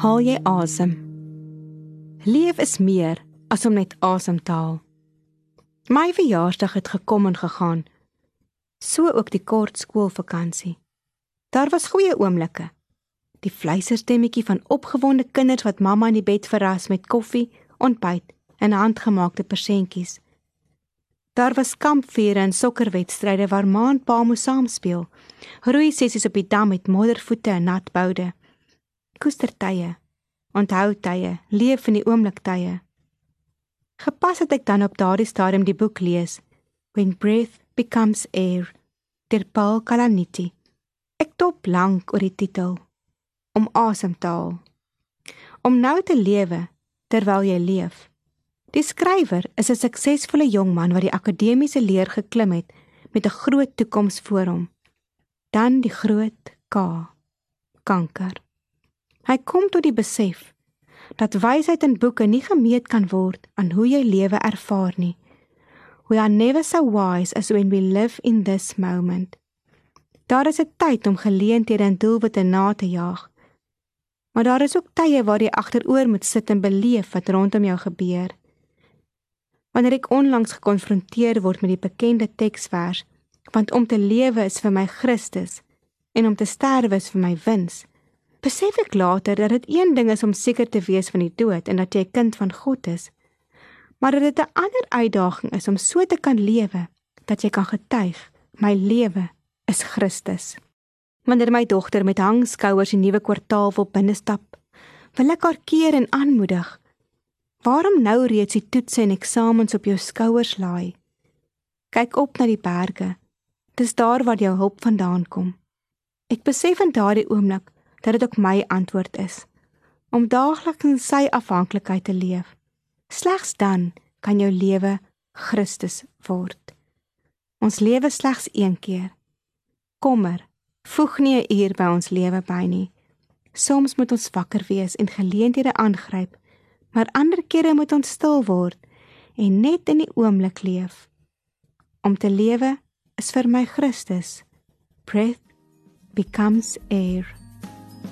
Haal jy asem. Leef is meer as om net asem te haal. My verjaarsdag het gekom en gegaan. So ook die kort skoolvakansie. Daar was goeie oomblikke. Die fluisterstemmetjie van opgewonde kinders wat mamma in die bed verras met koffie, ontbyt en handgemaakte persentjies. Daar was kampvuure en sokkerwedstryde waar ma en pa moes saamspeel. Roei sessies op die dam met moddervoete en nat boude koestertye, onthou tye, leef in die oomblik tye. Gepas het ek dan op daardie stadium die boek lees When Breath Becomes Air deur Paul Kalaniti. Ek dop lank oor die titel om asem te haal. Om nou te lewe terwyl jy leef. Die skrywer is 'n suksesvolle jong man wat die akademiese leer geklim het met 'n groot toekoms voor hom. Dan die groot K. Kanker. Hy kom tot die besef dat wysheid in boeke nie gemeet kan word aan hoe jy lewe ervaar nie. We are never so wise as when we live in this moment. Daar is 'n tyd om geleenthede en doelwitte na te jaag. Maar daar is ook tye waar jy agteroor moet sit en beleef wat rondom jou gebeur. Wanneer ek onlangs gekonfronteer word met die bekende teksvers, want om te lewe is vir my Christus en om te sterwe is vir my wins besef ek later dat dit een ding is om seker te wees van die dood en dat jy 'n kind van God is, maar dat dit 'n ander uitdaging is om so te kan lewe dat jy kan getuig, my lewe is Christus. Wanneer my dogter met hangskouers die nuwe kwartaal wil binnestap, wil ek haar keer en aanmoedig. Waarom nou reeds die toetse en eksamens op jou skouers laai? Kyk op na die berge. Dis daar waar jou hulp vandaan kom. Ek besef in daardie oomblik dat dit ook my antwoord is om daagliks in sy afhanklikheid te leef. Slegs dan kan jou lewe Christus word. Ons lewe slegs een keer. Kommer, voeg nie 'n uur by ons lewe by nie. Soms moet ons wakker wees en geleenthede aangryp, maar ander kere moet ons stil word en net in die oomblik leef. Om te lewe is vir my Christus. Breath becomes air.